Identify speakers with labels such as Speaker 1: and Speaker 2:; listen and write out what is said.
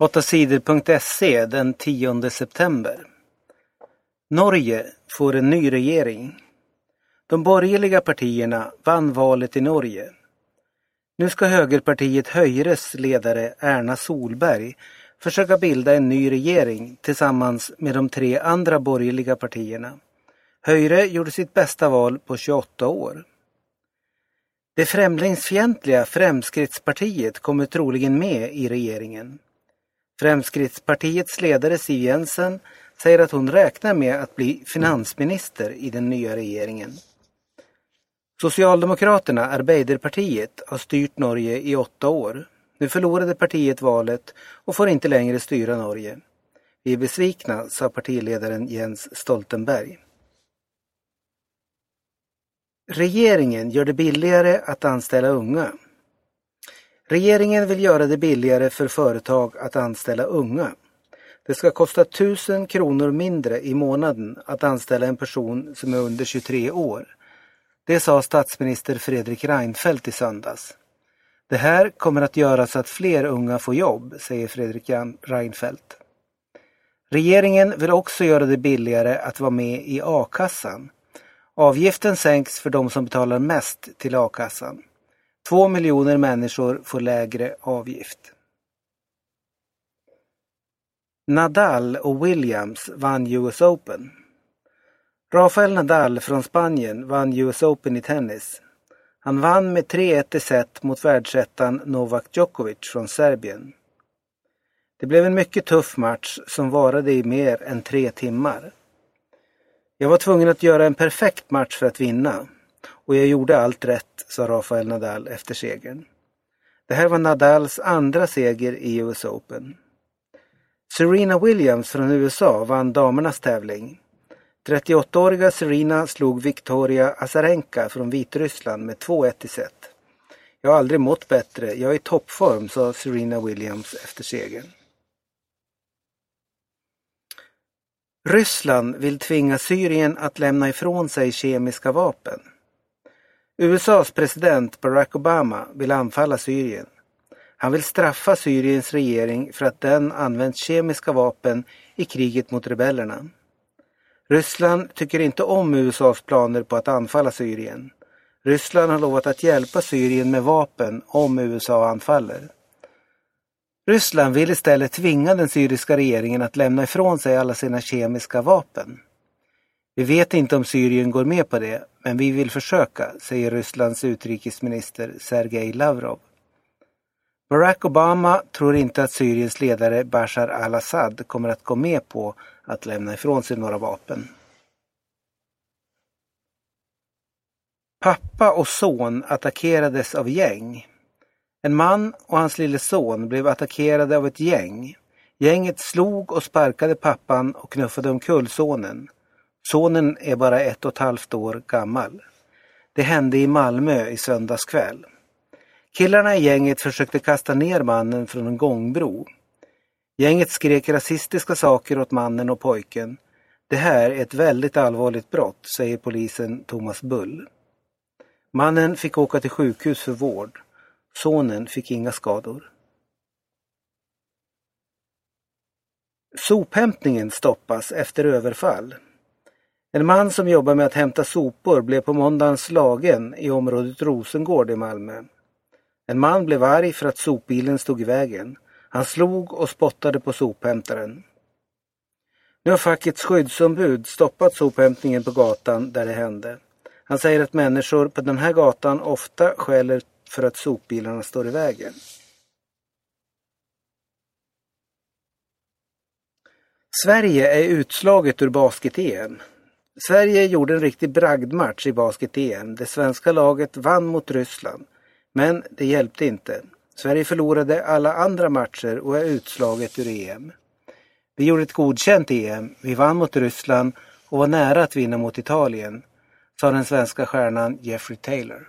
Speaker 1: 8sidor.se den 10 september. Norge får en ny regering. De borgerliga partierna vann valet i Norge. Nu ska högerpartiet Höjres ledare Erna Solberg försöka bilda en ny regering tillsammans med de tre andra borgerliga partierna. Höjre gjorde sitt bästa val på 28 år. Det främlingsfientliga Fremskrittspartiet kommer troligen med i regeringen. Fremskrittspartiets ledare Siv Jensen säger att hon räknar med att bli finansminister i den nya regeringen. Socialdemokraterna, Arbeiderpartiet, har styrt Norge i åtta år. Nu förlorade partiet valet och får inte längre styra Norge. Vi är besvikna, sa partiledaren Jens Stoltenberg. Regeringen gör det billigare att anställa unga. Regeringen vill göra det billigare för företag att anställa unga. Det ska kosta 1000 kronor mindre i månaden att anställa en person som är under 23 år. Det sa statsminister Fredrik Reinfeldt i söndags. Det här kommer att göra så att fler unga får jobb, säger Fredrik Reinfeldt. Regeringen vill också göra det billigare att vara med i a-kassan. Avgiften sänks för de som betalar mest till a-kassan. Två miljoner människor får lägre avgift. Nadal och Williams vann US Open. Rafael Nadal från Spanien vann US Open i tennis. Han vann med 3-1 i set mot världsettan Novak Djokovic från Serbien. Det blev en mycket tuff match som varade i mer än tre timmar. Jag var tvungen att göra en perfekt match för att vinna. Och jag gjorde allt rätt, sa Rafael Nadal efter segern. Det här var Nadals andra seger i US Open. Serena Williams från USA vann damernas tävling. 38-åriga Serena slog Victoria Azarenka från Vitryssland med 2-1 i set. Jag har aldrig mått bättre, jag är i toppform, sa Serena Williams efter segern. Ryssland vill tvinga Syrien att lämna ifrån sig kemiska vapen. USAs president Barack Obama vill anfalla Syrien. Han vill straffa Syriens regering för att den använt kemiska vapen i kriget mot rebellerna. Ryssland tycker inte om USAs planer på att anfalla Syrien. Ryssland har lovat att hjälpa Syrien med vapen om USA anfaller. Ryssland vill istället tvinga den syriska regeringen att lämna ifrån sig alla sina kemiska vapen. Vi vet inte om Syrien går med på det, men vi vill försöka, säger Rysslands utrikesminister Sergej Lavrov. Barack Obama tror inte att Syriens ledare Bashar al-Assad kommer att gå med på att lämna ifrån sig några vapen. Pappa och son attackerades av gäng. En man och hans lille son blev attackerade av ett gäng. Gänget slog och sparkade pappan och knuffade omkull sonen. Sonen är bara ett och ett halvt år gammal. Det hände i Malmö i söndags kväll. Killarna i gänget försökte kasta ner mannen från en gångbro. Gänget skrek rasistiska saker åt mannen och pojken. Det här är ett väldigt allvarligt brott, säger polisen Thomas Bull. Mannen fick åka till sjukhus för vård. Sonen fick inga skador. Sophämtningen stoppas efter överfall. En man som jobbar med att hämta sopor blev på måndagen slagen i området Rosengård i Malmö. En man blev arg för att sopbilen stod i vägen. Han slog och spottade på sophämtaren. Nu har fackets skyddsombud stoppat sophämtningen på gatan där det hände. Han säger att människor på den här gatan ofta skäller för att sopbilarna står i vägen. Sverige är utslaget ur basket-EM. Sverige gjorde en riktig bragdmatch i basket-EM. Det svenska laget vann mot Ryssland. Men det hjälpte inte. Sverige förlorade alla andra matcher och är utslaget ur EM. Vi gjorde ett godkänt EM. Vi vann mot Ryssland och var nära att vinna mot Italien, sa den svenska stjärnan Jeffrey Taylor.